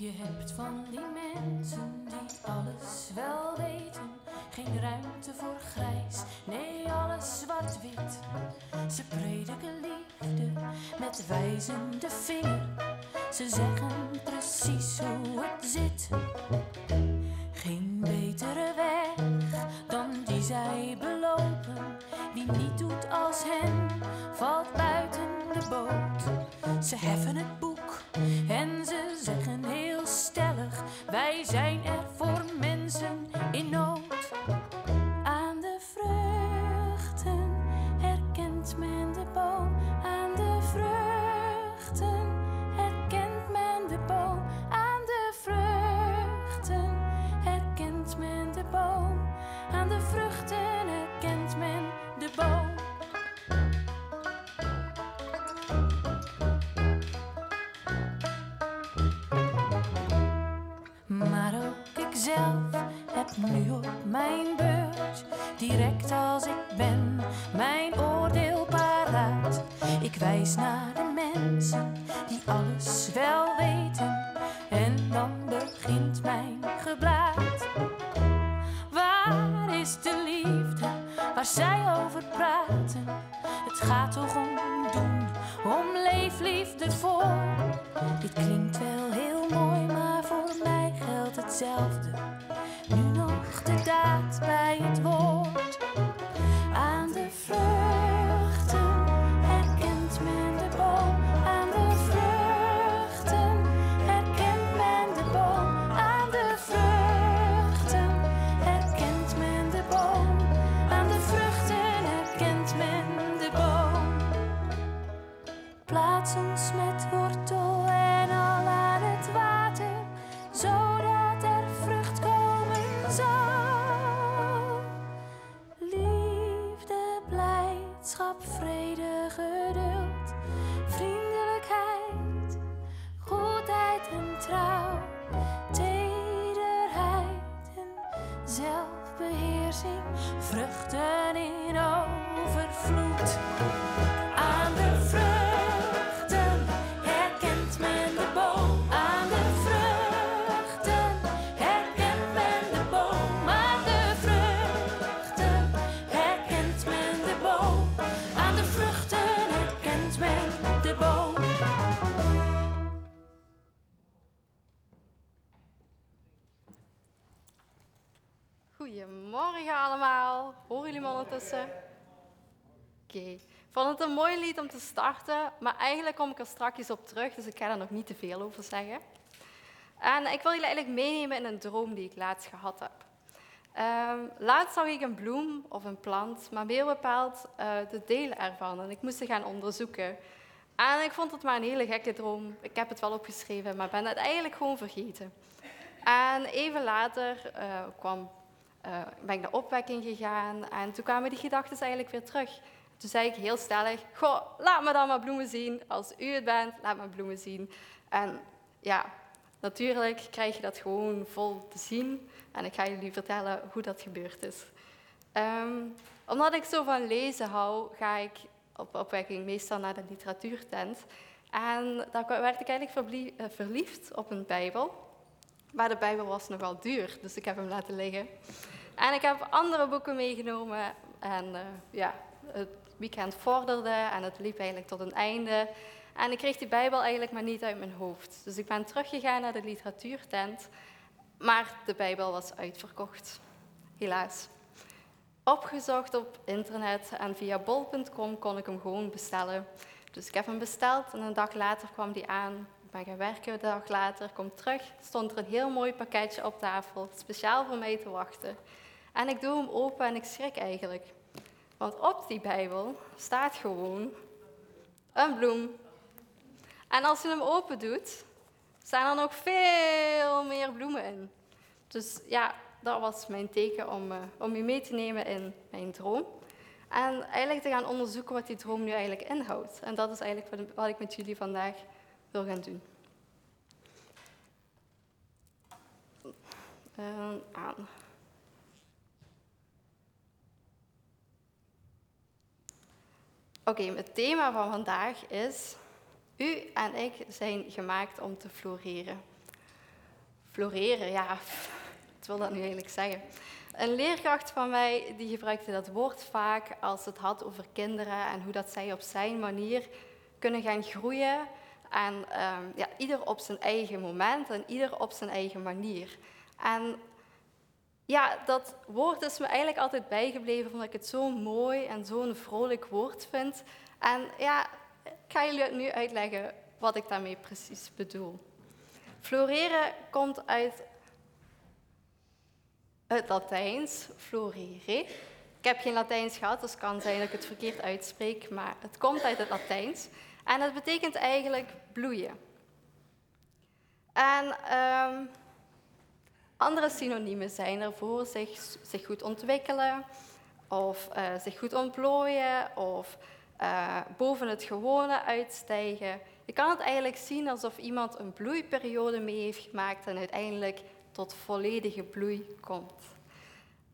Je hebt van die mensen die alles wel weten. Geen ruimte voor grijs, nee, alles zwart-wit. Ze prediken liefde met wijzende vinger. Ze zeggen precies hoe het zit. Geen betere weg dan die zij belopen. Wie niet doet als hen, valt buiten de boot. Ze heffen het boek en ze Naar de mensen die alles wel weten, en dan begint mijn geblaat. Waar is de liefde waar zij over praten? Het gaat toch om doen, om leefliefde voor. Dit klinkt wel heel mooi, maar voor mij geldt hetzelfde. Ons met wortel om te starten, maar eigenlijk kom ik er straks op terug, dus ik ga er nog niet te veel over zeggen. En ik wil jullie eigenlijk meenemen in een droom die ik laatst gehad heb. Ehm, laatst zag ik een bloem of een plant, maar meer bepaald eh, de delen ervan. En ik moest ze gaan onderzoeken. En ik vond het maar een hele gekke droom. Ik heb het wel opgeschreven, maar ben het eigenlijk gewoon vergeten. En even later eh, kwam, eh, ben ik naar opwekking gegaan en toen kwamen die gedachten eigenlijk weer terug. Toen zei ik heel stellig, goh, laat me dan maar bloemen zien. Als u het bent, laat me bloemen zien. En ja, natuurlijk krijg je dat gewoon vol te zien. En ik ga jullie vertellen hoe dat gebeurd is. Ehm, omdat ik zo van lezen hou, ga ik op opwekking meestal naar de literatuurtent. En daar werd ik eigenlijk eh, verliefd op een Bijbel. Maar de Bijbel was nogal duur, dus ik heb hem laten liggen. En ik heb andere boeken meegenomen. En eh, ja, het weekend vorderde en het liep eigenlijk tot een einde. En ik kreeg die Bijbel eigenlijk maar niet uit mijn hoofd. Dus ik ben teruggegaan naar de literatuurtent. Maar de Bijbel was uitverkocht. Helaas. Opgezocht op internet en via bol.com kon ik hem gewoon bestellen. Dus ik heb hem besteld en een dag later kwam die aan. Ik ben gaan werken, een dag later, kom terug. Stond er een heel mooi pakketje op tafel, speciaal voor mij te wachten. En ik doe hem open en ik schrik eigenlijk. Want op die Bijbel staat gewoon een bloem. En als je hem open doet, staan er nog veel meer bloemen in. Dus ja, dat was mijn teken om, uh, om je mee te nemen in mijn droom. En eigenlijk te gaan onderzoeken wat die droom nu eigenlijk inhoudt. En dat is eigenlijk wat, wat ik met jullie vandaag wil gaan doen. Uh, aan. Oké, het thema van vandaag is: U en ik zijn gemaakt om te floreren. Floreren, ja, wat wil dat nu eigenlijk zeggen? Een leerkracht van mij die gebruikte dat woord vaak als het had over kinderen en hoe dat zij op zijn manier kunnen gaan groeien. En ehm, ja, ieder op zijn eigen moment en ieder op zijn eigen manier. En ja, dat woord is me eigenlijk altijd bijgebleven omdat ik het zo mooi en zo'n vrolijk woord vind. En ja, ik ga jullie nu uitleggen wat ik daarmee precies bedoel. Floreren komt uit het Latijns, florere. Ik heb geen Latijns gehad, dus het kan zijn dat ik het verkeerd uitspreek, maar het komt uit het Latijns. En het betekent eigenlijk bloeien. En ehm, andere synoniemen zijn ervoor zich, zich goed ontwikkelen, of uh, zich goed ontplooien, of uh, boven het gewone uitstijgen. Je kan het eigenlijk zien alsof iemand een bloeiperiode mee heeft gemaakt en uiteindelijk tot volledige bloei komt.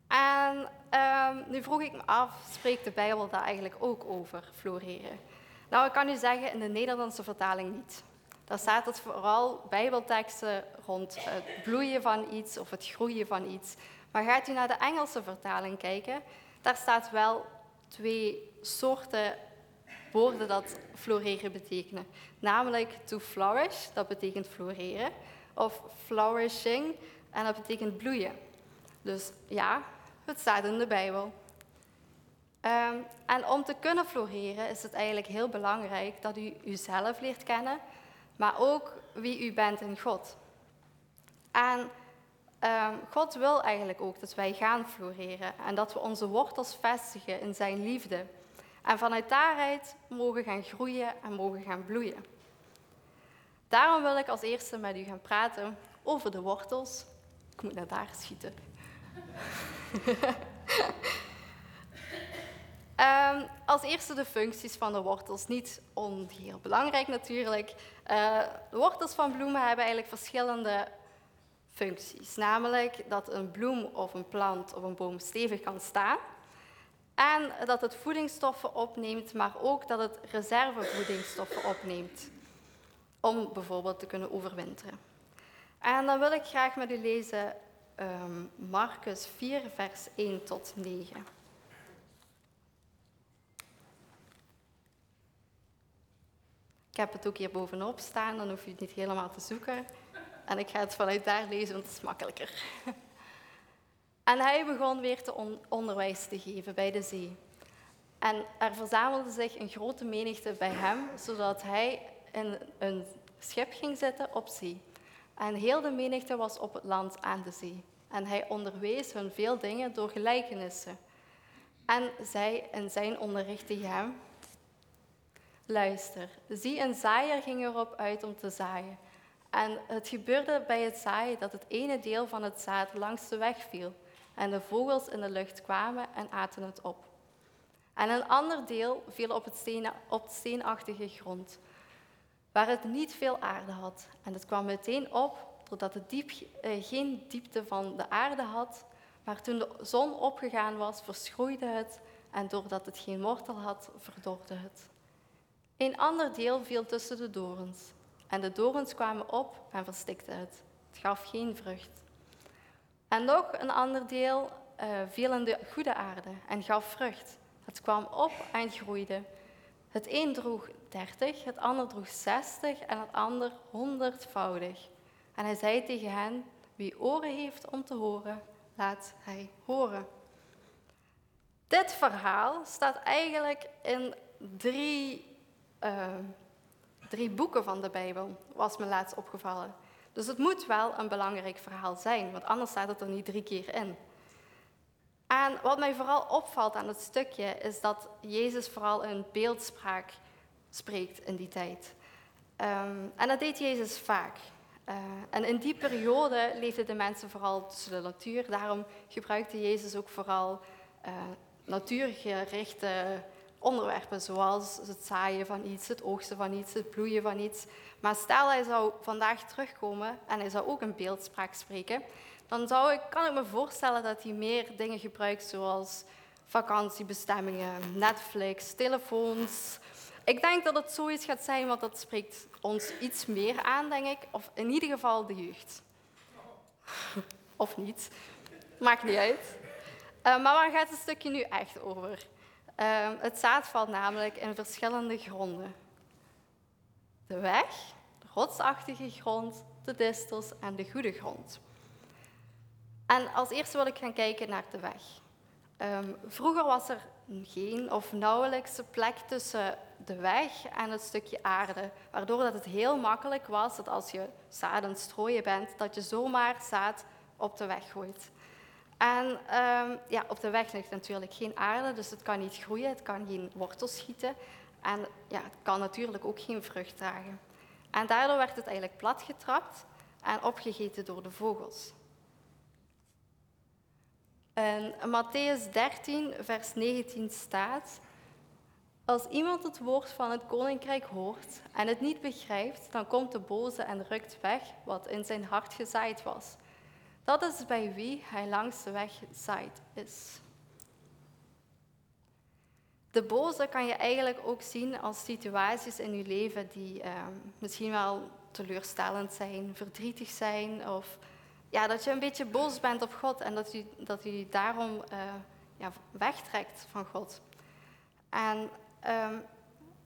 En um, nu vroeg ik me af, spreekt de Bijbel daar eigenlijk ook over, floreren? Nou, ik kan u zeggen, in de Nederlandse vertaling niet. Daar staat het vooral bijbelteksten rond het bloeien van iets of het groeien van iets. Maar gaat u naar de Engelse vertaling kijken, daar staat wel twee soorten woorden dat floreren betekenen. Namelijk to flourish, dat betekent floreren, of flourishing, en dat betekent bloeien. Dus ja, het staat in de Bijbel. Um, en om te kunnen floreren is het eigenlijk heel belangrijk dat u uzelf leert kennen, maar ook wie u bent in God. En um, God wil eigenlijk ook dat wij gaan floreren en dat we onze wortels vestigen in Zijn liefde. En vanuit daaruit mogen gaan groeien en mogen gaan bloeien. Daarom wil ik als eerste met u gaan praten over de wortels. Ik moet naar daar schieten. um, als eerste de functies van de wortels. Niet onheer belangrijk natuurlijk. Uh, de wortels van bloemen hebben eigenlijk verschillende functies. Namelijk dat een bloem of een plant of een boom stevig kan staan. En dat het voedingsstoffen opneemt, maar ook dat het reservevoedingsstoffen opneemt. Om bijvoorbeeld te kunnen overwinteren. En dan wil ik graag met u lezen um, Marcus 4, vers 1 tot 9. Ik heb het ook hier bovenop staan, dan hoef je het niet helemaal te zoeken. En ik ga het vanuit daar lezen, want het is makkelijker. En hij begon weer te onderwijs te geven bij de zee. En er verzamelde zich een grote menigte bij hem, zodat hij in een schip ging zitten op zee. En heel de menigte was op het land aan de zee. En hij onderwees hun veel dingen door gelijkenissen. En zij in zijn onderrichtte hem, luister, zie een zaaier ging erop uit om te zaaien. En het gebeurde bij het zaaien dat het ene deel van het zaad langs de weg viel. En de vogels in de lucht kwamen en aten het op. En een ander deel viel op het, steen, op steenachtige grond waar het niet veel aarde had. En het kwam meteen op, doordat het diep, eh, geen diepte van de aarde had. Maar toen de zon opgegaan was, verschroeide het. En doordat het geen wortel had, verdorde het. Een ander deel viel tussen de dorens. En de dorens kwamen op en verstikten het. Het gaf geen vrucht. En nog een ander deel uh, viel in de goede aarde en gaf vrucht. Het kwam op en groeide. Het een droeg 30, het ander droeg 60 en het ander honderdvoudig. En hij zei tegen hen, wie oren heeft om te horen, laat hij horen. Dit verhaal staat eigenlijk in drie, uh, drie boeken van de Bijbel, was me laatst opgevallen. Dus het moet wel een belangrijk verhaal zijn, want anders staat het er niet drie keer in. En wat mij vooral opvalt aan het stukje is dat Jezus vooral in beeldspraak spreekt in die tijd. Um, en dat deed Jezus vaak. Uh, en in die periode leefden de mensen vooral tussen de natuur. Daarom gebruikte Jezus ook vooral uh, natuurgerichte onderwerpen, zoals het zaaien van iets, het oogsten van iets, het bloeien van iets. Maar stel hij zou vandaag terugkomen en hij zou ook een beeldspraak spreken, dan zou ik, kan ik me voorstellen dat hij meer dingen gebruikt zoals vakantiebestemmingen, Netflix, telefoons. Ik denk dat het zoiets gaat zijn, want dat spreekt ons iets meer aan, denk ik. Of in ieder geval de jeugd. of niet. Maakt niet uit. Eh, maar waar gaat het stukje nu echt over? Uh, het zaad valt namelijk in verschillende gronden. De weg, de rotsachtige grond, de distels en de goede grond. En als eerste wil ik gaan kijken naar de weg. Um, vroeger was er geen of nauwelijks plek tussen de weg en het stukje aarde, waardoor dat het heel makkelijk was dat als je het strooien bent, dat je zomaar zaad op de weg gooit. En um, ja, op de weg ligt natuurlijk geen aarde, dus het kan niet groeien, het kan geen wortels schieten en ja, het kan natuurlijk ook geen vrucht dragen. En daardoor werd het eigenlijk platgetrapt en opgegeten door de vogels. En Matthäus 13, vers 19 staat: Als iemand het woord van het koninkrijk hoort en het niet begrijpt, dan komt de boze en rukt weg wat in zijn hart gezaaid was. Dat is bij wie hij langs de weg is. De boze kan je eigenlijk ook zien als situaties in je leven die eh, misschien wel teleurstellend zijn, verdrietig zijn of ja, dat je een beetje boos bent op God en dat u, dat u daarom uh, ja, wegtrekt van God. En um,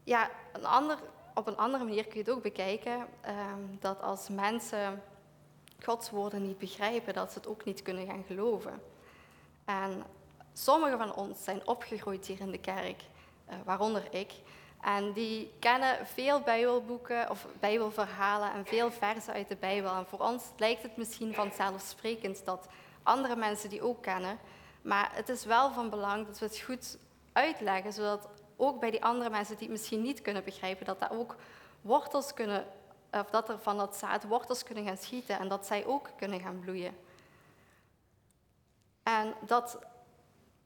ja, een ander, op een andere manier kun je het ook bekijken um, dat als mensen Gods woorden niet begrijpen, dat ze het ook niet kunnen gaan geloven. En sommigen van ons zijn opgegroeid hier in de kerk, uh, waaronder ik. En die kennen veel Bijbelboeken of Bijbelverhalen en veel versen uit de Bijbel. En voor ons lijkt het misschien vanzelfsprekend dat andere mensen die ook kennen. Maar het is wel van belang dat we het goed uitleggen, zodat ook bij die andere mensen die het misschien niet kunnen begrijpen, dat daar ook wortels kunnen, of dat er van dat zaad wortels kunnen gaan schieten en dat zij ook kunnen gaan bloeien. En dat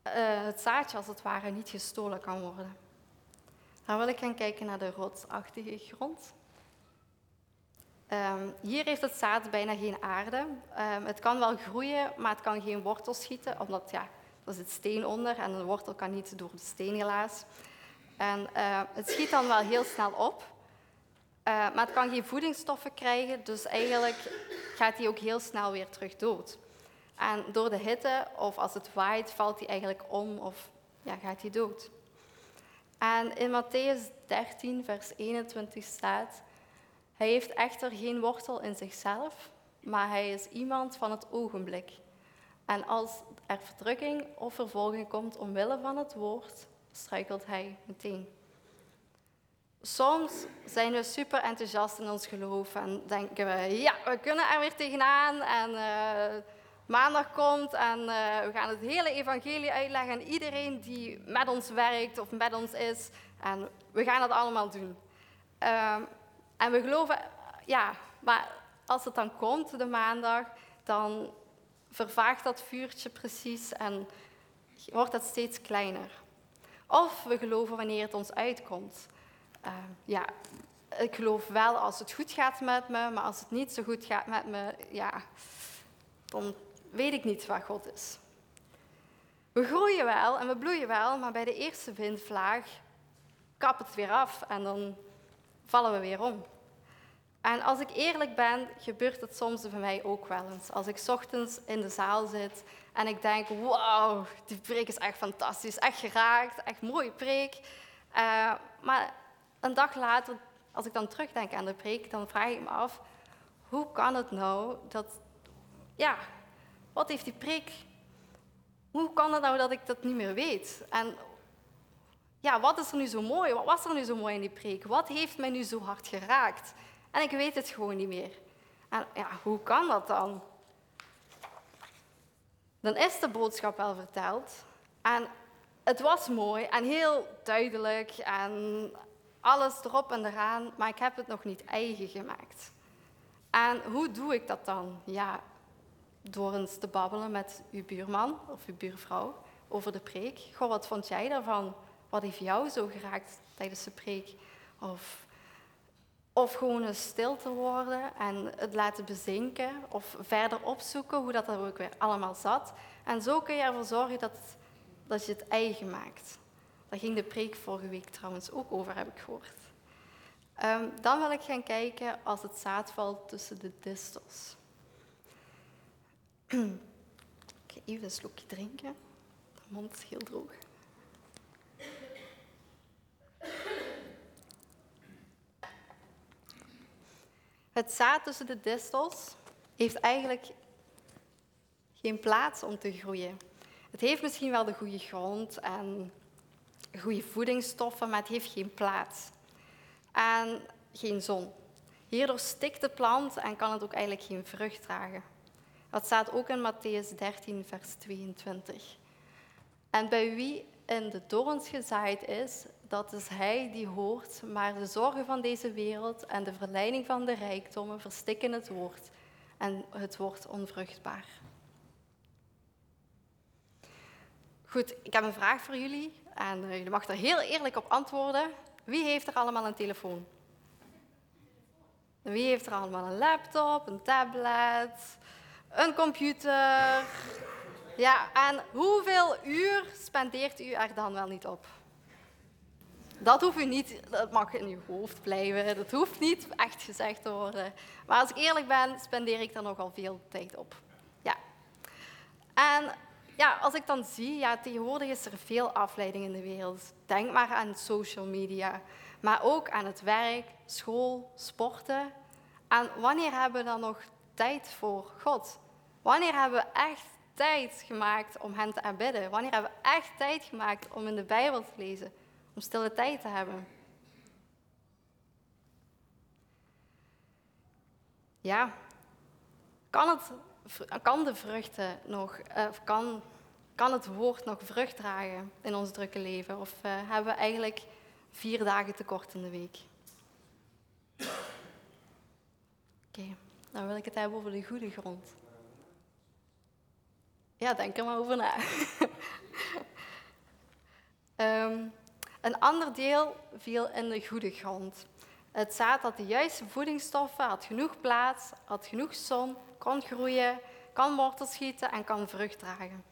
uh, het zaadje als het ware niet gestolen kan worden. Dan wil ik gaan kijken naar de rotsachtige grond. Um, hier heeft het zaad bijna geen aarde. Um, het kan wel groeien, maar het kan geen wortel schieten, omdat ja, er zit steen onder en een wortel kan niet door de steen helaas. En uh, het schiet dan wel heel snel op, uh, maar het kan geen voedingsstoffen krijgen, dus eigenlijk gaat hij ook heel snel weer terug dood. En door de hitte of als het waait, valt hij eigenlijk om of ja, gaat hij dood. En in Matthäus 13, vers 21 staat: Hij heeft echter geen wortel in zichzelf, maar hij is iemand van het ogenblik. En als er verdrukking of vervolging komt omwille van het woord, struikelt hij meteen. Soms zijn we super enthousiast in ons geloof en denken we, ja, we kunnen er weer tegenaan en uh, maandag komt en uh, we gaan het hele evangelie uitleggen aan iedereen die met ons werkt of met ons is. En we gaan dat allemaal doen. Uh, en we geloven, ja, maar als het dan komt, de maandag, dan vervaagt dat vuurtje precies en wordt het steeds kleiner. Of we geloven wanneer het ons uitkomt. Uh, ja, ik geloof wel als het goed gaat met me, maar als het niet zo goed gaat met me, ja, dan weet ik niet waar God is. We groeien wel en we bloeien wel, maar bij de eerste windvlaag kapt het weer af en dan vallen we weer om. En als ik eerlijk ben, gebeurt het soms bij mij ook wel eens. Als ik ochtends in de zaal zit en ik denk, wauw, die preek is echt fantastisch, echt geraakt, echt mooie preek. Uh, maar een dag later, als ik dan terugdenk aan de preek, dan vraag ik me af, hoe kan het nou dat, ja, wat heeft die preek? Hoe kan het nou dat ik dat niet meer weet? En ja, wat is er nu zo mooi? Wat was er nu zo mooi in die preek? Wat heeft mij nu zo hard geraakt? En ik weet het gewoon niet meer. En ja, hoe kan dat dan? Dan is de boodschap wel verteld. En het was mooi en heel duidelijk en alles erop en eraan, maar ik heb het nog niet eigen gemaakt. En hoe doe ik dat dan? Ja, door eens te babbelen met uw buurman of uw buurvrouw over de preek. Goh, wat vond jij daarvan? Wat heeft jou zo geraakt tijdens de preek? Of, of gewoon eens stil te worden en het laten bezinken. Of verder opzoeken hoe dat er ook weer allemaal zat. En zo kun je ervoor zorgen dat, dat je het eigen maakt. Daar ging de preek vorige week trouwens ook over, heb ik gehoord. Um, dan wil ik gaan kijken als het zaad valt tussen de distels. Ga even een slokje drinken. De mond is heel droog. Het zaad tussen de distels heeft eigenlijk geen plaats om te groeien. Het heeft misschien wel de goede grond en goede voedingsstoffen, maar het heeft geen plaats. En geen zon. Hierdoor stikt de plant en kan het ook eigenlijk geen vrucht dragen. Dat staat ook in Matthäus 13, vers 22. En bij wie in de dorens gezaaid is, dat is hij die hoort, maar de zorgen van deze wereld en de verleiding van de rijkdommen verstikken het woord en het wordt onvruchtbaar. Goed, ik heb een vraag voor jullie en uh, jullie mag er heel eerlijk op antwoorden. Wie heeft er allemaal een telefoon? Wie heeft er allemaal een laptop, een tablet, een computer? Ja, en hoeveel uur spendeert u er dan wel niet op? Dat hoeft u niet, dat mag in uw hoofd blijven. Dat hoeft niet echt gezegd te worden. Maar als ik eerlijk ben, spendeer ik daar nogal veel tijd op. Ja. En ja, als ik dan zie, ja, tegenwoordig is er veel afleiding in de wereld. Denk maar aan social media, maar ook aan het werk, school, sporten. En wanneer hebben we dan nog tijd voor God? Wanneer hebben we echt tijd gemaakt om Hem te aanbidden? Wanneer hebben we echt tijd gemaakt om in de Bijbel te lezen? Om stille tijd te hebben? Ja, kan het kan de vruchten nog, uh, kan, kan het woord nog vrucht dragen in ons drukke leven? Of uh, hebben we eigenlijk vier dagen tekort in de week? Oké, okay, dan wil ik het hebben over de goede grond. Ja, denk er maar over na. um, een ander deel viel in de goede grond. Het zaad had de juiste voedingsstoffen, had genoeg plaats, had genoeg zon, kan groeien, kan wortels schieten en kan vrucht dragen.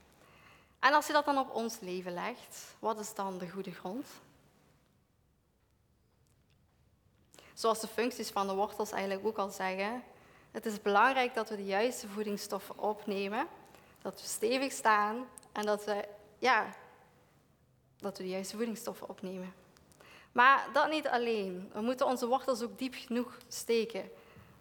En als je dat dan op ons leven legt, wat is dan de goede grond? Zoals de functies van de wortels eigenlijk ook al zeggen, het is belangrijk dat we de juiste voedingsstoffen opnemen, dat we stevig staan en dat we, ja, dat we de juiste voedingsstoffen opnemen. Maar dat niet alleen. We moeten onze wortels ook diep genoeg steken.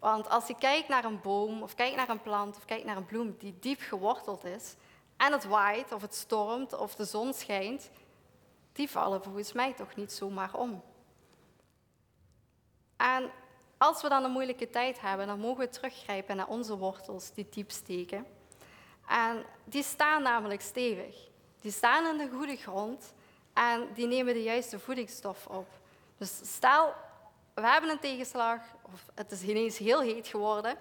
Want als je kijkt naar een boom, of kijkt naar een plant, of kijkt naar een bloem die diep geworteld is, en het waait, of het stormt, of de zon schijnt, die vallen volgens mij toch niet zomaar om. En als we dan een moeilijke tijd hebben, dan mogen we teruggrijpen naar onze wortels die diep steken. En die staan namelijk stevig. Die staan in de goede grond en die nemen de juiste voedingsstof op. Dus stel, we hebben een tegenslag, of het is ineens heel heet geworden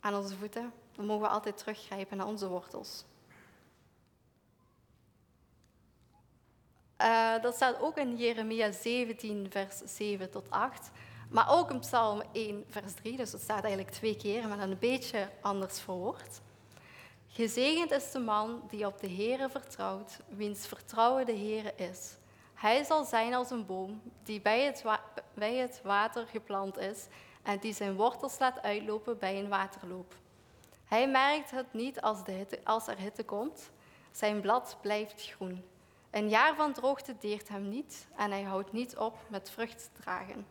aan onze voeten, dan mogen we altijd teruggrijpen naar onze wortels. Uh, dat staat ook in Jeremia 17, vers 7 tot 8. Maar ook in Psalm 1, vers 3. Dus dat staat eigenlijk twee keer, maar dan een beetje anders verwoord. Gezegend is de man die op de Heere vertrouwt, wiens vertrouwen de Heere is. Hij zal zijn als een boom die bij het, water geplant is en die zijn wortels laat uitlopen bij een waterloop. Hij merkt het niet als, de als er hitte komt. Zijn blad blijft groen. Een jaar van droogte deert hem niet en hij houdt niet op met vrucht te dragen.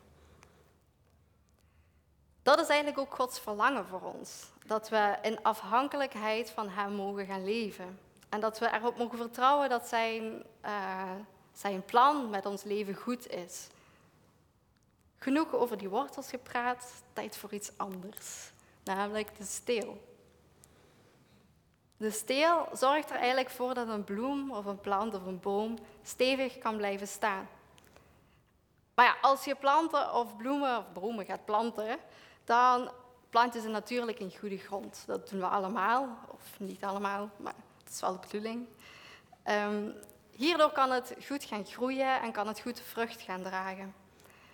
Dat is eigenlijk ook Gods verlangen voor ons. Dat we in afhankelijkheid van Hem mogen gaan leven. En dat we erop mogen vertrouwen dat Zijn, uh, zijn plan met ons leven goed is. Genoeg over die wortels gepraat, tijd voor iets anders. Namelijk de steel. De steel zorgt er eigenlijk voor dat een bloem of een plant of een boom stevig kan blijven staan. Maar ja, als je planten of bloemen of bomen gaat planten, dan plant je ze natuurlijk in goede grond. Dat doen we allemaal, of niet allemaal, maar dat is wel de bedoeling. Um, hierdoor kan het goed gaan groeien en kan het goed vrucht gaan dragen.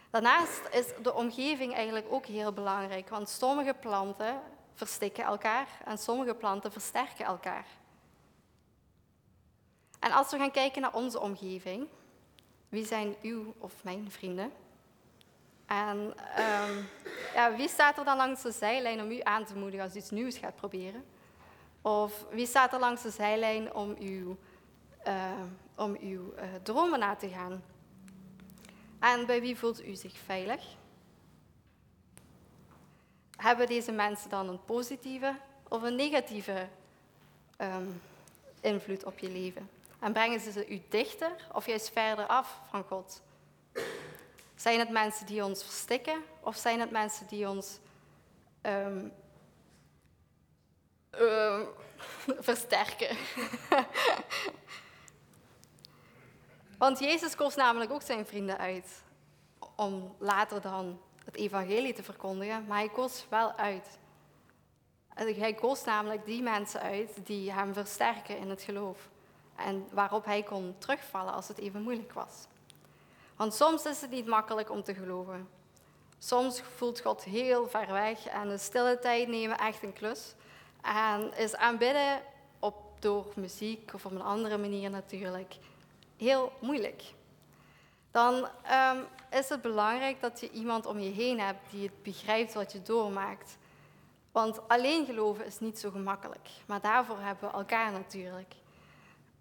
Daarnaast is de omgeving eigenlijk ook heel belangrijk, want sommige planten verstikken elkaar en sommige planten versterken elkaar. En als we gaan kijken naar onze omgeving, wie zijn uw of mijn vrienden? En um, ja, wie staat er dan langs de zijlijn om u aan te moedigen als u iets nieuws gaat proberen? Of wie staat er langs de zijlijn om uw, om uw uh, dromen na te gaan? En bij wie voelt u zich veilig? Hebben deze mensen dan een positieve of een negatieve um, invloed op je leven? En brengen ze u dichter of juist verder af van God? Zijn het mensen die ons verstikken of zijn het mensen die ons um, um, versterken? Want Jezus koos namelijk ook zijn vrienden uit om later dan het evangelie te verkondigen, maar hij koos wel uit. Hij koos namelijk die mensen uit die hem versterken in het geloof en waarop hij kon terugvallen als het even moeilijk was. Want soms is het niet makkelijk om te geloven. Soms voelt God heel ver weg en de stille tijd nemen echt een klus. En is aanbidden op, door muziek of op een andere manier natuurlijk heel moeilijk. Dan um, is het belangrijk dat je iemand om je heen hebt die het begrijpt wat je doormaakt. Want alleen geloven is niet zo gemakkelijk. Maar daarvoor hebben we elkaar natuurlijk.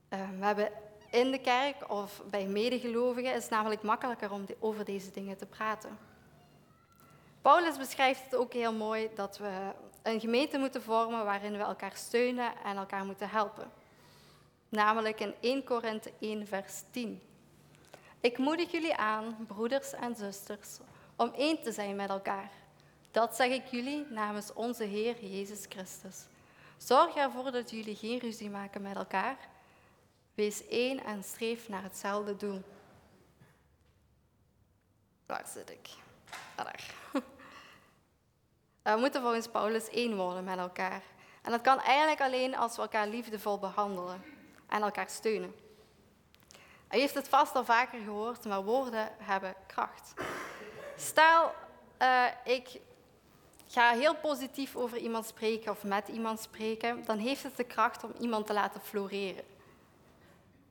Um, we hebben in de kerk of bij medegelovigen is het namelijk makkelijker om over deze dingen te praten. Paulus beschrijft het ook heel mooi dat we een gemeente moeten vormen waarin we elkaar steunen en elkaar moeten helpen. Namelijk in 1 Korinthe 1, vers 10. Ik moedig jullie aan, broeders en zusters, om één te zijn met elkaar. Dat zeg ik jullie namens onze Heer Jezus Christus. Zorg ervoor dat jullie geen ruzie maken met elkaar. Wees één en streef naar hetzelfde doel. Waar zit ik? Daar. We moeten volgens Paulus één worden met elkaar. En dat kan eigenlijk alleen als we elkaar liefdevol behandelen en elkaar steunen. U heeft het vast al vaker gehoord, maar woorden hebben kracht. Stel, uh, ik ga heel positief over iemand spreken of met iemand spreken, dan heeft het de kracht om iemand te laten floreren.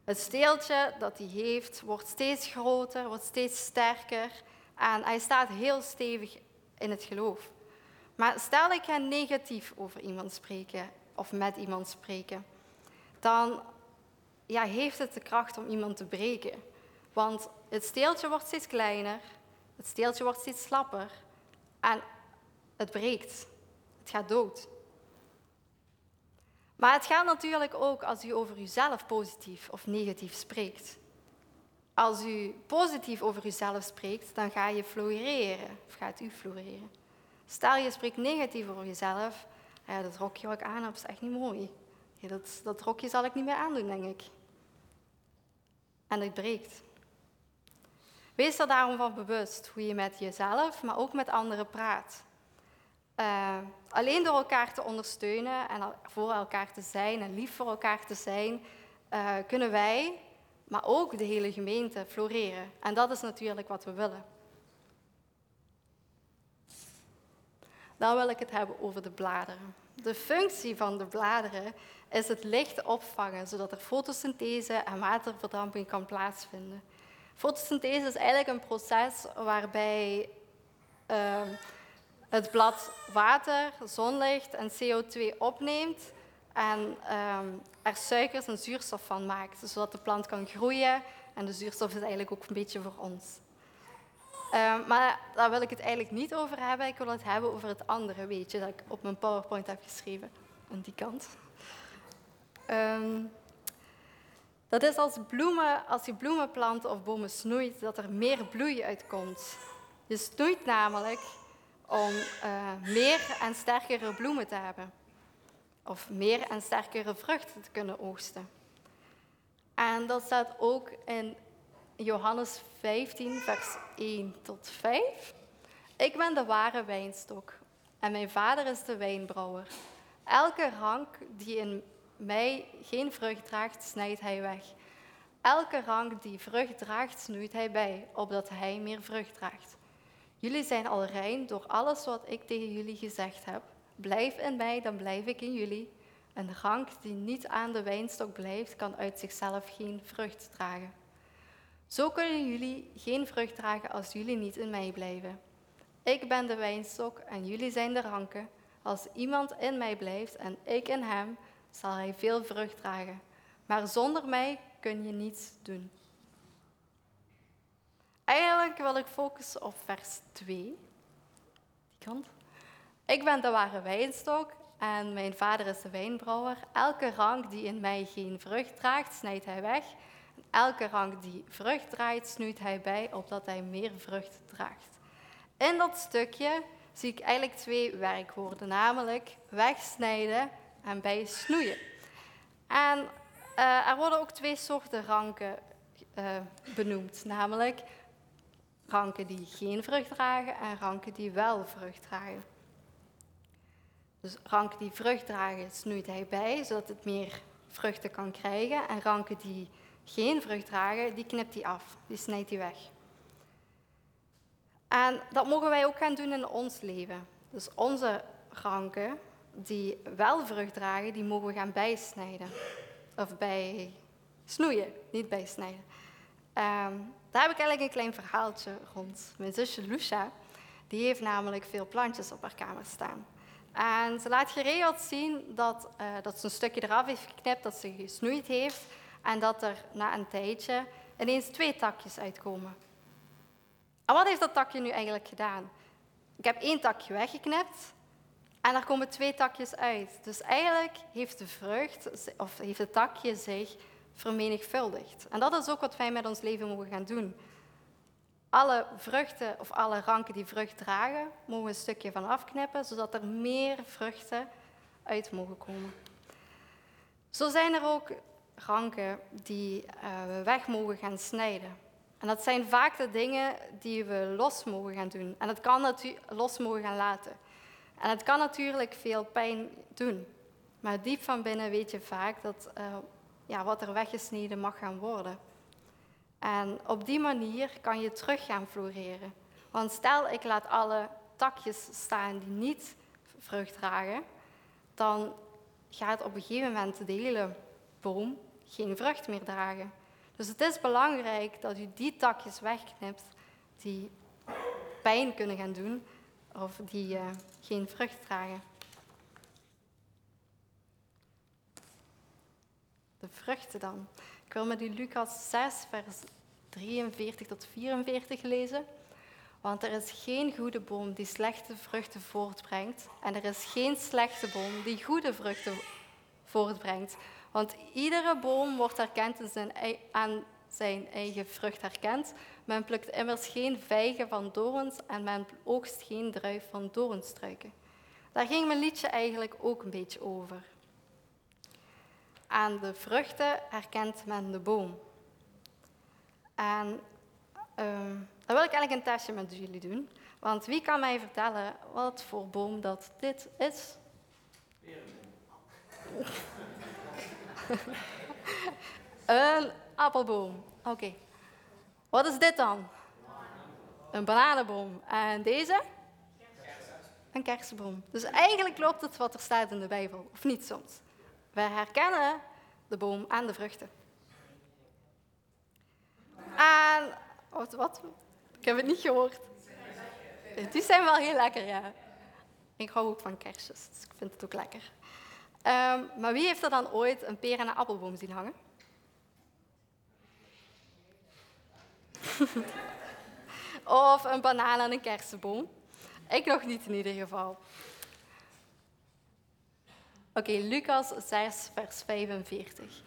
Het steeltje dat hij heeft wordt steeds groter, wordt steeds sterker en hij staat heel stevig in het geloof. Maar stel ik ga negatief over iemand spreken of met iemand spreken, dan ja, heeft het de kracht om iemand te breken. Want het steeltje wordt steeds kleiner, het steeltje wordt steeds slapper en het breekt. Het gaat dood. Maar het gaat natuurlijk ook als u over uzelf positief of negatief spreekt. Als u positief over uzelf spreekt, dan ga je floreren, of gaat u floreren. Stel je spreekt negatief over jezelf, ja, dat rokje wat ik aan heb is echt niet mooi. Ja, dat, dat rokje zal ik niet meer aandoen, denk ik en het breekt. Wees er daarom van bewust hoe je met jezelf, maar ook met anderen praat. Uh, alleen door elkaar te ondersteunen en voor elkaar te zijn en lief voor elkaar te zijn, uh, kunnen wij, maar ook de hele gemeente, floreren. En dat is natuurlijk wat we willen. Dan wil ik het hebben over de bladeren. De functie van de bladeren is het licht opvangen, zodat er fotosynthese en waterverdamping kan plaatsvinden. Fotosynthese is eigenlijk een proces waarbij uh, het blad water, zonlicht en CO2 opneemt en uh, er suikers en zuurstof van maakt, zodat de plant kan groeien. En de zuurstof is eigenlijk ook een beetje voor ons. Uh, maar daar wil ik het eigenlijk niet over hebben. Ik wil het hebben over het andere weetje dat ik op mijn PowerPoint heb geschreven. Aan die kant. Um, dat is als, bloemen, als je bloemen plant of bomen snoeit, dat er meer bloei uitkomt. Je snoeit namelijk om uh, meer en sterkere bloemen te hebben. Of meer en sterkere vruchten te kunnen oogsten. En dat staat ook in Johannes 15, vers 1 tot 5. Ik ben de ware wijnstok en mijn vader is de wijnbrouwer. Elke rank die in mij geen vrucht draagt, snijdt hij weg. Elke rank die vrucht draagt, snoeit hij bij, opdat hij meer vrucht draagt. Jullie zijn al rein door alles wat ik tegen jullie gezegd heb. Blijf in mij, dan blijf ik in jullie. Een rank die niet aan de wijnstok blijft, kan uit zichzelf geen vrucht dragen. Zo kunnen jullie geen vrucht dragen als jullie niet in mij blijven. Ik ben de wijnstok en jullie zijn de ranken. Als iemand in mij blijft en ik in hem, zal hij veel vrucht dragen. Maar zonder mij kun je niets doen. Eigenlijk wil ik focussen op vers 2. Die kant. Ik ben de ware wijnstok en mijn vader is de wijnbrouwer. Elke rank die in mij geen vrucht draagt, snijdt hij weg. Elke rank die vrucht draait, snoeit hij bij, opdat hij meer vrucht draagt. In dat stukje zie ik eigenlijk twee werkwoorden, namelijk wegsnijden en bij snoeien. En uh, er worden ook twee soorten ranken uh, benoemd, namelijk ranken die geen vrucht dragen en ranken die wel vrucht dragen. Dus ranken die vrucht dragen snoeit hij bij, zodat het meer vruchten kan krijgen. En ranken die geen vrucht dragen, die knipt hij af, die snijdt hij weg. En dat mogen wij ook gaan doen in ons leven. Dus onze ranken die wel vrucht dragen, die mogen we gaan bijsnijden. Of bij snoeien, niet bijsnijden. Um, daar heb ik eigenlijk een klein verhaaltje rond. Mijn zusje Lucia, die heeft namelijk veel plantjes op haar kamer staan. En ze laat geregeld zien dat, uh, dat ze een stukje eraf heeft geknipt, dat ze gesnoeid heeft. En dat er na een tijdje ineens twee takjes uitkomen. En wat heeft dat takje nu eigenlijk gedaan? Ik heb één takje weggeknipt en er komen twee takjes uit. Dus eigenlijk heeft de vrucht, of heeft het takje zich vermenigvuldigd. En dat is ook wat wij met ons leven mogen gaan doen. Alle vruchten of alle ranken die vrucht dragen, mogen we een stukje van afknippen, zodat er meer vruchten uit mogen komen. Zo zijn er ook ranken die uh, we weg mogen gaan snijden. En dat zijn vaak de dingen die we los mogen gaan doen. En dat kan los mogen gaan laten. En het kan natuurlijk veel pijn doen. Maar diep van binnen weet je vaak dat uh, ja, wat er weggesneden mag gaan worden. En op die manier kan je terug gaan floreren. Want stel ik laat alle takjes staan die niet vrucht dragen, dan gaat op een gegeven moment de hele boom geen vrucht meer dragen. Dus het is belangrijk dat u die takjes wegknipt die pijn kunnen gaan doen of die uh, geen vrucht dragen. De vruchten dan. Ik wil met u Lucas 6, vers 43 tot 44 lezen. Want er is geen goede boom die slechte vruchten voortbrengt. En er is geen slechte boom die goede vruchten voortbrengt. Want iedere boom wordt herkend zijn, aan zijn eigen vrucht herkend. Men plukt immers geen vijgen van dorens en men oogst geen druif van doornstruiken. Daar ging mijn liedje eigenlijk ook een beetje over. Aan de vruchten herkent men de boom. En uh, dan wil ik eigenlijk een testje met jullie doen. Want wie kan mij vertellen wat voor boom dat dit is? een appelboom. Oké. Wat is dit dan? Een bananenboom. En deze? Een kersenboom. Dus eigenlijk klopt het wat er staat in de Bijbel, of niet soms. We herkennen de boom aan de vruchten. En, wat, wat? Ik heb het niet gehoord. Die zijn wel heel lekker, ja. Ik hou ook van kersjes, dus ik vind het ook lekker. Um, maar wie heeft er dan ooit een peer en een appelboom zien hangen? of een banaan en een kersenboom? Ik nog niet in ieder geval. Oké, Lucas 6, vers 45.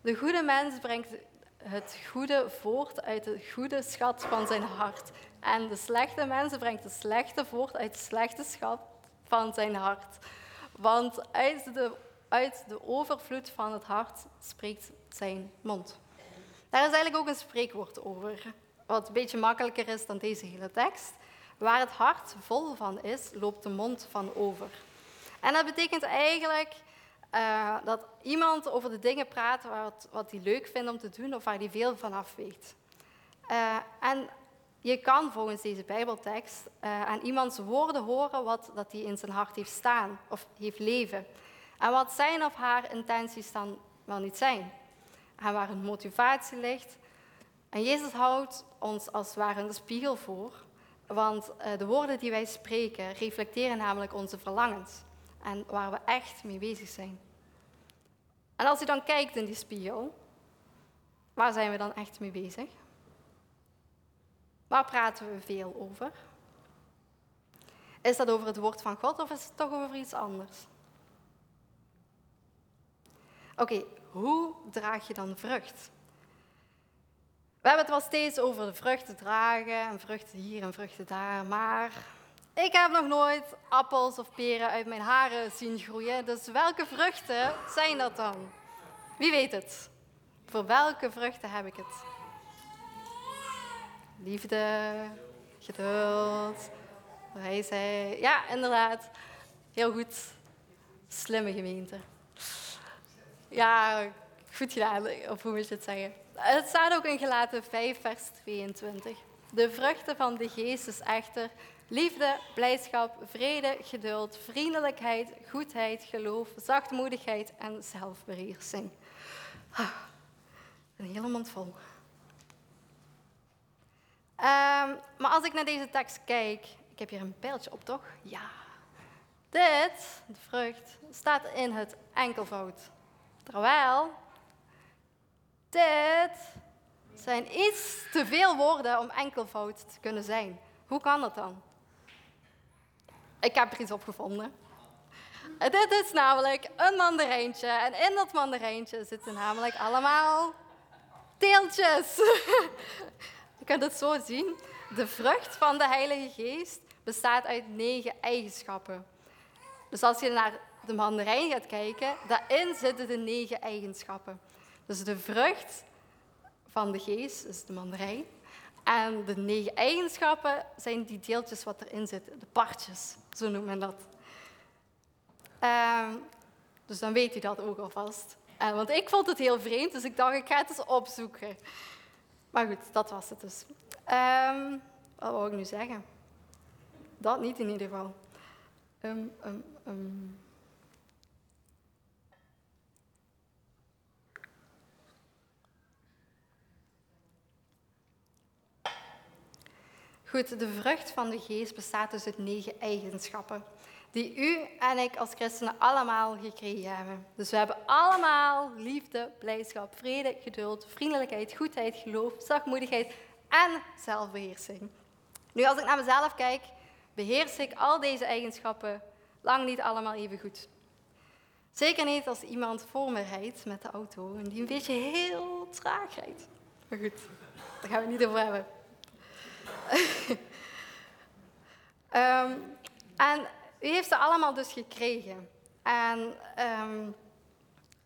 De goede mens brengt het goede voort uit de goede schat van zijn hart. En de slechte mens brengt het slechte voort uit de slechte schat van zijn hart. Want uit de, uit de overvloed van het hart spreekt zijn mond. Daar is eigenlijk ook een spreekwoord over, wat een beetje makkelijker is dan deze hele tekst. Waar het hart vol van is, loopt de mond van over. En dat betekent eigenlijk uh, dat iemand over de dingen praat wat, wat hij leuk vindt om te doen of waar hij veel van af weet. Uh, en je kan volgens deze Bijbeltekst uh, aan iemands woorden horen wat dat hij in zijn hart heeft staan of heeft leven. En wat zijn of haar intenties dan wel niet zijn. En waar hun motivatie ligt. En Jezus houdt ons als het ware een spiegel voor. Want de woorden die wij spreken reflecteren namelijk onze verlangens en waar we echt mee bezig zijn. En als je dan kijkt in die spiegel, waar zijn we dan echt mee bezig? Waar praten we veel over? Is dat over het woord van God of is het toch over iets anders? Oké, hoe draag je dan vrucht? We hebben het wel steeds over de vruchten dragen en vruchten hier en vruchten daar, maar ik heb nog nooit appels of peren uit mijn haren zien groeien. Dus welke vruchten zijn dat dan? Wie weet het? Voor welke vruchten heb ik het? Liefde, geduld, wijsheid. Ja, inderdaad. Heel goed. Slimme gemeente. Ja, goed gedaan, of hoe moet je het zeggen? Het staat ook in Gelaten 5, vers 22. De vruchten van de geest is echter liefde, blijdschap, vrede, geduld, vriendelijkheid, goedheid, geloof, zachtmoedigheid en zelfbeheersing. Ah, een hele mond vol. Ehm, maar als ik naar deze tekst kijk, ik heb hier een pijltje op, toch? Ja. Dit, de vrucht, staat in het enkelvoud. Terwijl dit zijn iets te veel woorden om enkelvoud te kunnen zijn. Hoe kan dat dan? Ik heb er iets op gevonden. Dit is namelijk een mandarijntje. En in dat mandarijntje zitten namelijk allemaal teeltjes. Je kunt het zo zien. De vrucht van de Heilige Geest bestaat uit negen eigenschappen. Dus als je naar de mandarijn gaat kijken, daarin zitten de negen eigenschappen. Dus de vrucht van de geest is de mandarijn. En de negen eigenschappen zijn die deeltjes wat erin zitten, de partjes, zo noemt men dat. Um, dus dan weet u dat ook alvast. Uh, want ik vond het heel vreemd, dus ik dacht, ik ga het eens opzoeken. Maar goed, dat was het dus. Um, wat wou ik nu zeggen? Dat niet in ieder geval. Um, Goed, de vrucht van de geest bestaat dus uit negen eigenschappen. Die u en ik als christenen allemaal gekregen hebben. Dus we hebben allemaal liefde, blijdschap, vrede, geduld, vriendelijkheid, goedheid, geloof, zachtmoedigheid en zelfbeheersing. Nu, als ik naar mezelf kijk, beheers ik al deze eigenschappen lang niet allemaal even goed. Zeker niet als iemand voor me rijdt met de auto en die een beetje heel traag rijdt. Maar goed, daar gaan we het niet over hebben. Um, en u heeft ze allemaal dus gekregen. En um,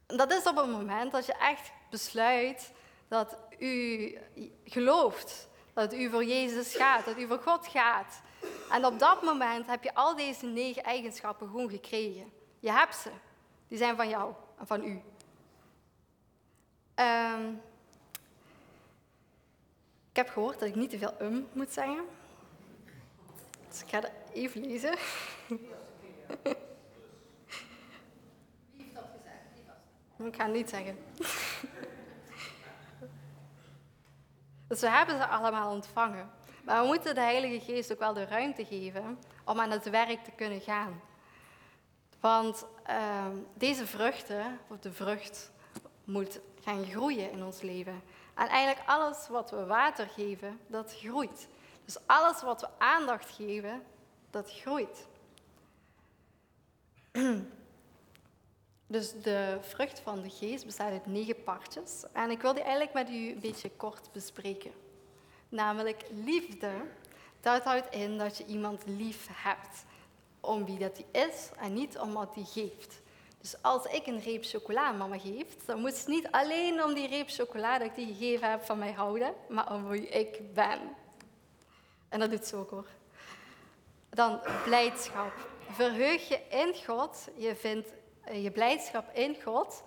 dat is op het moment dat je echt besluit dat u gelooft. Dat u voor Jezus gaat, dat u voor God gaat. En op dat moment heb je al deze negen eigenschappen gewoon gekregen. Je hebt ze. Die zijn van jou en van u. Um, ik heb gehoord dat ik niet te veel um moet zeggen. Dus ik ga het even lezen. Wie heeft dat gezegd? Ik ga het niet zeggen. Dus we hebben ze allemaal ontvangen. Maar we moeten de Heilige Geest ook wel de ruimte geven om aan het werk te kunnen gaan. Want uh, deze vruchten, of de vrucht, moet gaan groeien in ons leven. En eigenlijk alles wat we water geven, dat groeit. Dus alles wat we aandacht geven, dat groeit. Dus de vrucht van de geest bestaat uit negen partjes. En ik wil die eigenlijk met u een beetje kort bespreken. Namelijk liefde. Dat houdt in dat je iemand lief hebt. Om wie dat hij is en niet om wat hij geeft. Dus als ik een reep chocola mama geef, dan moet ze niet alleen om die reep chocola dat ik die gegeven heb van mij houden, maar om wie ik ben. En dat doet ze ook hoor. Dan blijdschap. Verheug je in God. Je vindt eh, je blijdschap in God.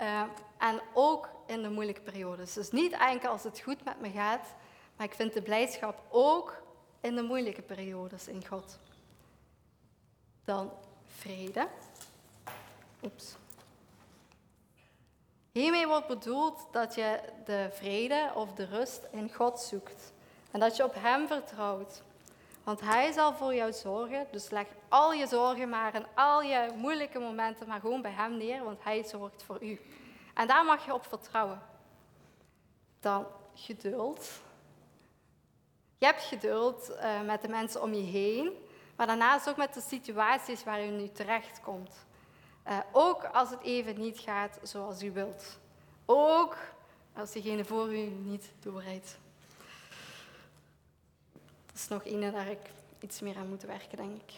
Uh, en ook in de moeilijke periodes. Dus niet enkel als het goed met me gaat, maar ik vind de blijdschap ook in de moeilijke periodes in God. Dan vrede. Oeps. Hiermee wordt bedoeld dat je de vrede of de rust in God zoekt. En dat je op Hem vertrouwt. Want Hij zal voor jou zorgen. Dus leg al je zorgen maar en al je moeilijke momenten maar gewoon bij Hem neer, want Hij zorgt voor u. En daar mag je op vertrouwen. Dan geduld. Je hebt geduld uh, met de mensen om je heen, maar daarnaast ook met de situaties waar u nu terecht komt. Uh, ook als het even niet gaat zoals u wilt. Ook als diegene voor u niet doorrijdt. Dat is nog een waar ik iets meer aan moet werken, denk ik.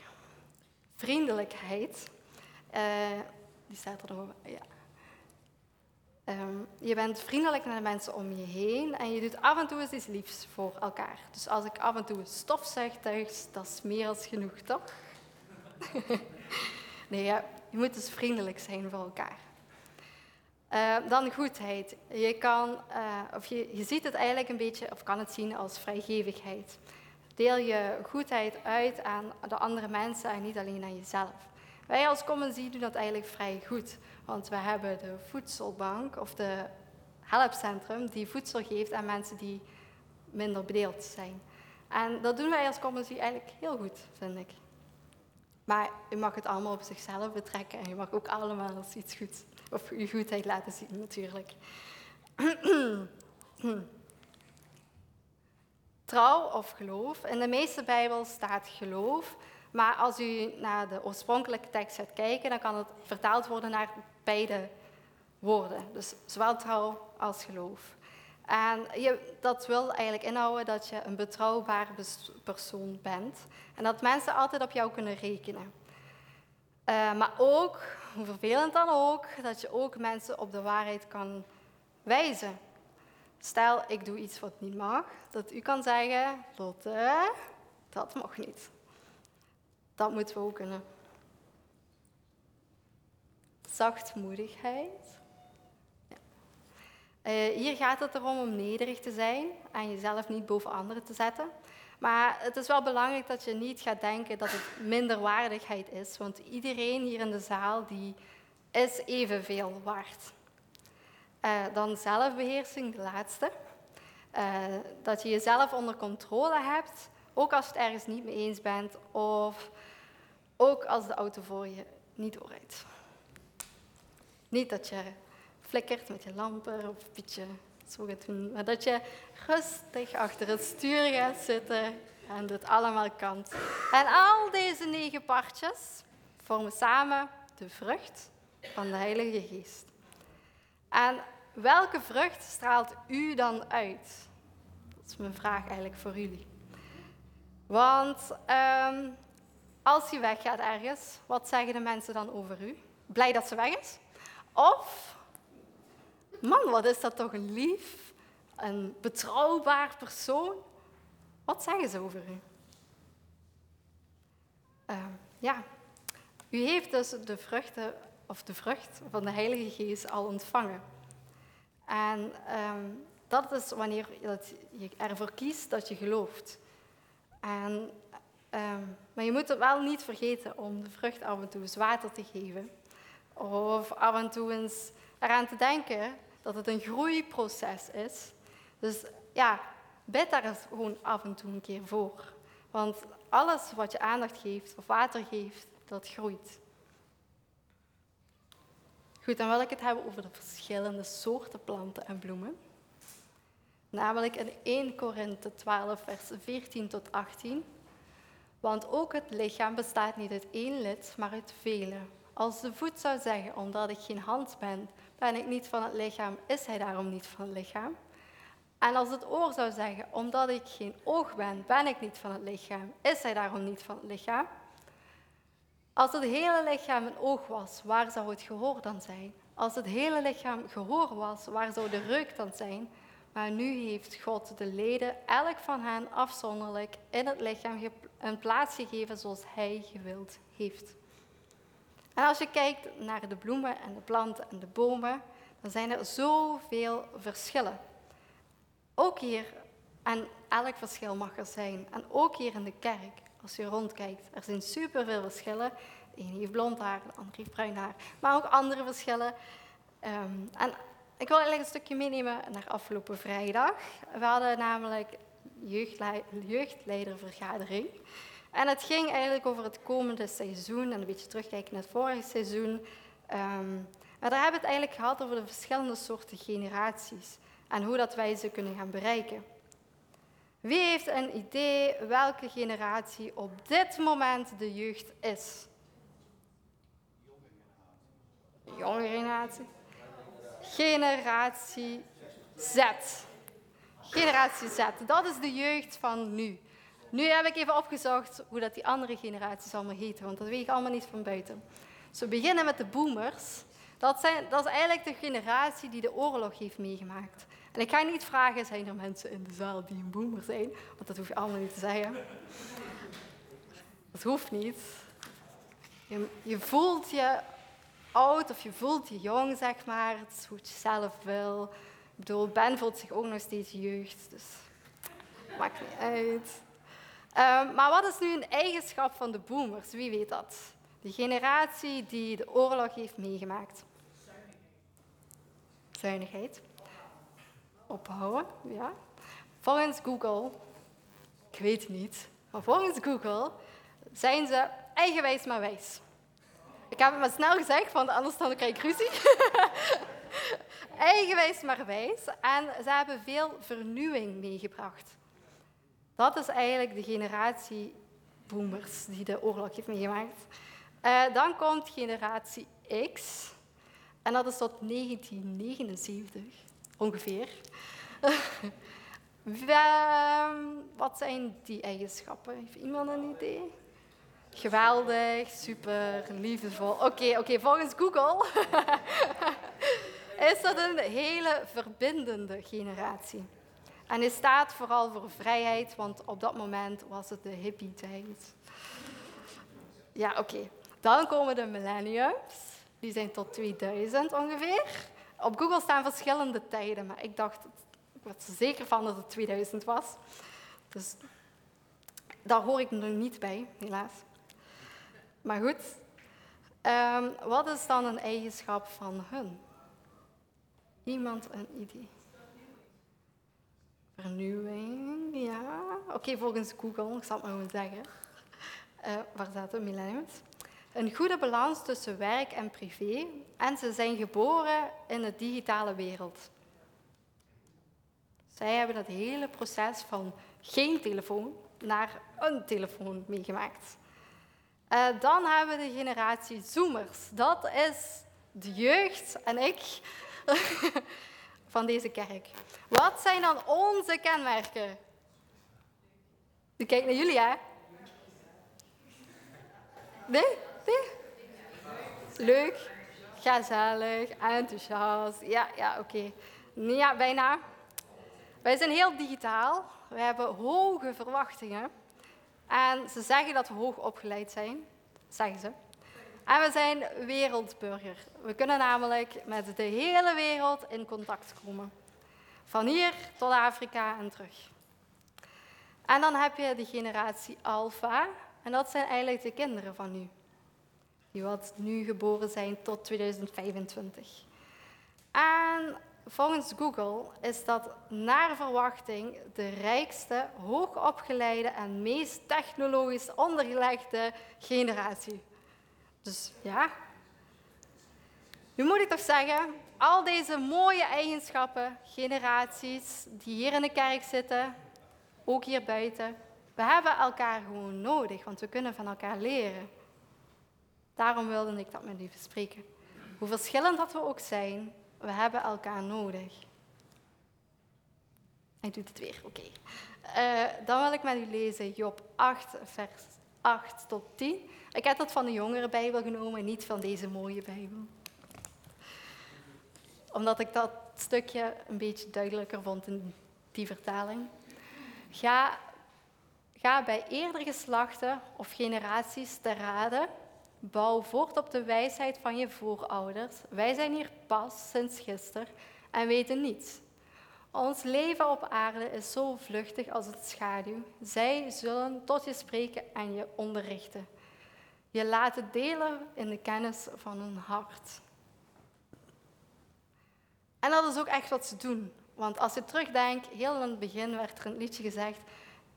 Vriendelijkheid. Uh, die staat er nog ja. Um, je bent vriendelijk naar de mensen om je heen en je doet af en toe eens iets liefs voor elkaar. Dus als ik af en toe stofzuig thuis, dat is meer als genoeg, toch? nee, ja, je moet dus vriendelijk zijn voor elkaar. Uh, dan goedheid. Je, kan, uh, of je, je ziet het eigenlijk een beetje, of kan het zien als vrijgevigheid. Deel je goedheid uit aan de andere mensen en niet alleen aan jezelf. Wij als Common doen dat eigenlijk vrij goed. Want we hebben de voedselbank of de helpcentrum die voedsel geeft aan mensen die minder bedeeld zijn. En dat doen wij als Common eigenlijk heel goed, vind ik. Maar u mag het allemaal op zichzelf betrekken en je mag ook allemaal als iets goeds, of uw goedheid laten zien natuurlijk. Trouw of geloof. In de meeste Bijbel staat geloof, maar als u naar de oorspronkelijke tekst gaat kijken, dan kan het vertaald worden naar beide woorden. Dus zowel trouw als geloof. En je, dat wil eigenlijk inhouden dat je een betrouwbare persoon bent. En dat mensen altijd op jou kunnen rekenen. Uh, maar ook, hoe vervelend dan ook, dat je ook mensen op de waarheid kan wijzen. Stel, ik doe iets wat niet mag, dat u kan zeggen, Lotte, dat mag niet. Dat moeten we ook kunnen. Zachtmoedigheid. Uh, hier gaat het erom om nederig te zijn en jezelf niet boven anderen te zetten. Maar het is wel belangrijk dat je niet gaat denken dat het minderwaardigheid is, want iedereen hier in de zaal die is evenveel waard. Uh, dan zelfbeheersing, de laatste. Uh, dat je jezelf onder controle hebt, ook als je het ergens niet mee eens bent of ook als de auto voor je niet doorrijdt. Niet dat je flikkert met je lampen of een beetje zo gaat doen, maar dat je rustig achter het stuur gaat zitten en dit allemaal kan. En al deze negen partjes vormen samen de vrucht van de Heilige Geest. En welke vrucht straalt u dan uit? Dat is mijn vraag eigenlijk voor jullie. Want um, als je weggaat ergens, wat zeggen de mensen dan over u? Blij dat ze weg is? Of, man, wat is dat toch een lief, een betrouwbaar persoon? Wat zeggen ze over u? Uh, ja, u heeft dus de vruchten, of de vrucht van de Heilige Geest al ontvangen. En um, dat is wanneer je ervoor kiest dat je gelooft. En Um, maar je moet het wel niet vergeten om de vrucht af en toe eens water te geven. Of af en toe eens eraan te denken dat het een groeiproces is. Dus ja, bid daar eens gewoon af en toe een keer voor. Want alles wat je aandacht geeft of water geeft, dat groeit. Goed, dan wil ik het hebben over de verschillende soorten planten en bloemen. Namelijk in 1 Korinthe 12, vers 14 tot 18. Want ook het lichaam bestaat niet uit één lid, maar uit vele. Als de voet zou zeggen, omdat ik geen hand ben, ben ik niet van het lichaam, is hij daarom niet van het lichaam? En als het oor zou zeggen, omdat ik geen oog ben, ben ik niet van het lichaam, is hij daarom niet van het lichaam? Als het hele lichaam een oog was, waar zou het gehoor dan zijn? Als het hele lichaam gehoor was, waar zou de reuk dan zijn? Maar nu heeft God de leden, elk van hen afzonderlijk, in het lichaam een plaats gegeven zoals Hij gewild heeft. En als je kijkt naar de bloemen en de planten en de bomen, dan zijn er zoveel verschillen. Ook hier, en elk verschil mag er zijn. En ook hier in de kerk, als je rondkijkt, er zijn superveel verschillen. De ene heeft blond haar, de andere heeft bruin haar. Maar ook andere verschillen. Um, en ik wil eigenlijk een stukje meenemen naar afgelopen vrijdag. We hadden namelijk jeugdleidervergadering. En het ging eigenlijk over het komende seizoen en een beetje terugkijken naar het vorige seizoen. Um, En daar hebben we het eigenlijk gehad over de verschillende soorten generaties en hoe dat wij ze kunnen gaan bereiken. Wie heeft een idee welke generatie op dit moment de jeugd is? Jonge generatie. Generatie Z. Generatie Z, dat is de jeugd van nu. Nu heb ik even opgezocht hoe dat die andere generaties allemaal heten, want dat weet ik allemaal niet van buiten. Dus we beginnen met de boomers. Dat, zijn, dat is eigenlijk de generatie die de oorlog heeft meegemaakt. En ik ga niet vragen, zijn er mensen in de zaal die een boomer zijn? Want dat hoef je allemaal niet te zeggen. Dat hoeft niet. Je, je voelt je oud of je voelt je jong, zeg maar. Het is hoe je zelf wil. Ik bedoel, Ben voelt zich ook nog steeds jeugd, dus maakt niet uit. Um, maar wat is nu een eigenschap van de boomers? Wie weet dat? De generatie die de oorlog heeft meegemaakt. Zuinigheid. Ophouden, ja. Volgens Google, ik weet het niet, maar volgens Google zijn ze eigenwijs maar wijs. Ik heb het maar snel gezegd, want anders dan krijg ik ruzie. eigenwijs maar wijs. En ze hebben veel vernieuwing meegebracht. Dat is eigenlijk de generatie boomers die de oorlog heeft meegemaakt. Uh, dan komt generatie X. En dat is tot 1979 ongeveer. Wat zijn die eigenschappen? Heeft iemand een idee? Geweldig, super, liefdevol. Oké, oké. volgens Google is dat een hele verbindende generatie. En hij staat vooral voor vrijheid, want op dat moment was het de hippie-tijd. Ja, oké. Dan komen de millenniums. Die zijn tot 2000 ongeveer. Op Google staan verschillende tijden, maar ik dacht, ik was er zeker van dat het 2000 was. Dus daar hoor ik nog niet bij, helaas. Maar goed, um, wat is dan een eigenschap van hun? Iemand een idee? Vernieuwing, ja. Oké, volgens Google, ik zal het maar gewoon zeggen. Uh, waar staat de millenniums? Een goede balans tussen werk en privé. En ze zijn geboren in de digitale wereld. Zij hebben het hele proces van geen telefoon naar een telefoon meegemaakt. Uh, dan hebben we de generatie Zoomers. Dat is de jeugd en ik van deze kerk. Wat zijn dan onze kenmerken? Ik kijk naar jullie, hè? Nee? Nee? Leuk, gezellig, enthousiast. Ja, ja, oké. Okay. Ja, bijna. Wij zijn heel digitaal. We hebben hoge verwachtingen. En ze zeggen dat we hoog opgeleid zijn. Zeggen ze. En we zijn wereldburger. We kunnen namelijk met de hele wereld in contact komen. Van hier tot Afrika en terug. En dan heb je de generatie Alpha. En dat zijn eigenlijk de kinderen van nu. Die wat nu geboren zijn tot 2025. En volgens Google is dat naar verwachting de rijkste, hoogopgeleide en meest technologisch ondergelegde generatie. Dus ja. Nu moet ik toch zeggen, al deze mooie eigenschappen, generaties die hier in de kerk zitten, ook hier buiten, we hebben elkaar gewoon nodig, want we kunnen van elkaar leren. Daarom wilde ik dat met u bespreken. Hoe verschillend dat we ook zijn, we hebben elkaar nodig. Hij doet het weer, oké. Uh, dan wil ik met u lezen Job 8, vers 8 tot 10. Ik heb dat van de jongere Bijbel genomen, niet van deze mooie Bijbel. Omdat ik dat stukje een beetje duidelijker vond in die vertaling. Ga, ga bij eerdere geslachten of generaties te raden. Bouw voort op de wijsheid van je voorouders. Wij zijn hier pas sinds gisteren en weten niets. Ons leven op aarde is zo vluchtig als het schaduw. Zij zullen tot je spreken en je onderrichten. Je laten delen in de kennis van hun hart. En dat is ook echt wat ze doen. Want als je terugdenkt, heel in het begin werd er een liedje gezegd.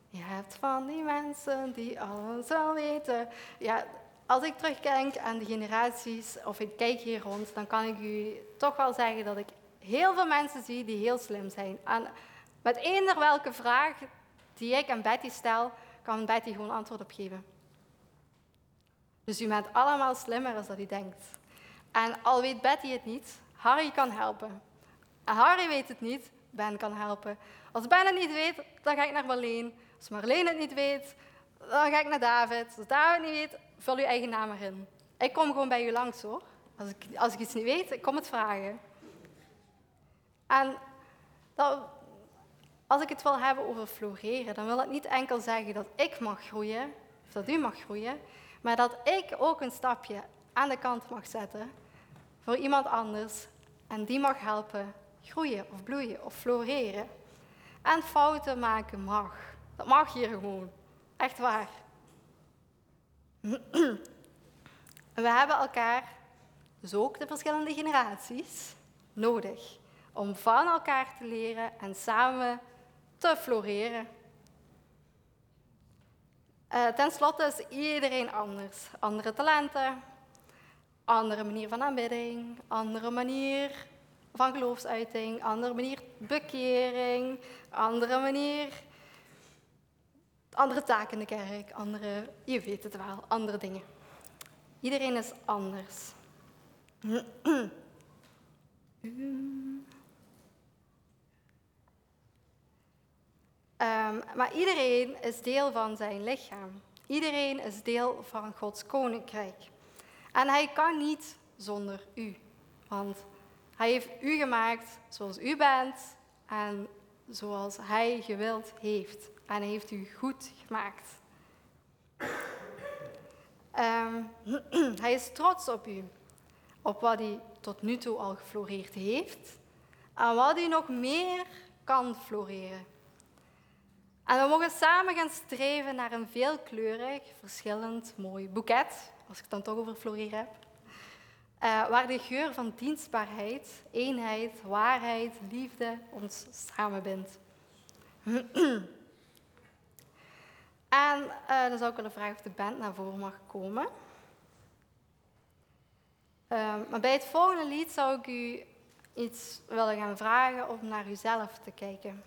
Je hebt van die mensen die alles wel weten. Ja, als ik terugkijk aan de generaties, of ik kijk hier rond, dan kan ik u toch wel zeggen dat ik heel veel mensen zie die heel slim zijn. En met eender welke vraag die ik aan Betty stel, kan Betty gewoon antwoord op geven. Dus u bent allemaal slimmer dan dat u denkt. En al weet Betty het niet, Harry kan helpen. En Harry weet het niet, Ben kan helpen. Als Ben het niet weet, dan ga ik naar Marleen. Als Marleen het niet weet, dan ga ik naar David. Als David het niet weet, vul uw eigen naam erin. Ik kom gewoon bij u langs hoor. Als ik, als ik iets niet weet, ik kom het vragen. En dat, als ik het wil hebben over floreren, dan wil het niet enkel zeggen dat ik mag groeien, of dat u mag groeien, maar dat ik ook een stapje aan de kant mag zetten voor iemand anders en die mag helpen groeien of bloeien of floreren. En fouten maken mag. Dat mag hier gewoon. Echt waar. we hebben elkaar, dus ook de verschillende generaties, nodig om van elkaar te leren en samen te floreren. Uh, Ten slotte is iedereen anders. Andere talenten, andere manier van aanbidding, andere manier van geloofsuiting, andere manier bekering, andere manier, andere taken in de kerk, andere, je weet het wel, andere dingen. Iedereen is anders. Um, maar iedereen is deel van zijn lichaam. Iedereen is deel van Gods koninkrijk. En hij kan niet zonder u. Want hij heeft u gemaakt zoals u bent en zoals hij gewild heeft. En hij heeft u goed gemaakt. Um, hij is trots op u. Op wat hij tot nu toe al gefloreerd heeft. En wat hij nog meer kan floreren. En we mogen samen gaan streven naar een veelkleurig, verschillend, mooi boeket, als ik het dan toch over floreren heb. Uh, waar de geur van dienstbaarheid, eenheid, waarheid, liefde ons samenbindt. en uh, dan zou ik willen vragen of de band naar voren mag komen. Uh, maar bij het volgende lied zou ik u iets willen gaan vragen om naar uzelf te kijken.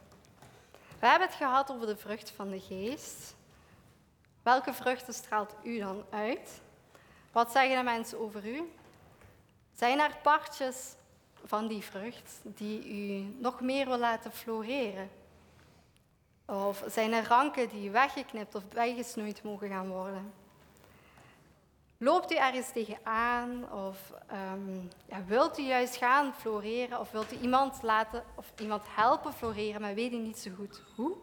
We hebben het gehad over de vrucht van de geest. Welke vruchten straalt u dan uit? Wat zeggen de mensen over u? Zijn er partjes van die vrucht die u nog meer wil laten floreren? Of zijn er ranken die weggeknipt of weggesnoeid mogen gaan worden? Loopt u ergens tegenaan of um, ja, wilt u juist gaan floreren of wilt u iemand laten of iemand helpen floreren, maar weet u niet zo goed hoe?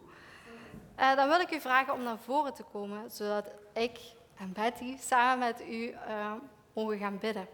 Uh, dan wil ik u vragen om naar voren te komen, zodat ik en Betty samen met u uh, mogen gaan bidden.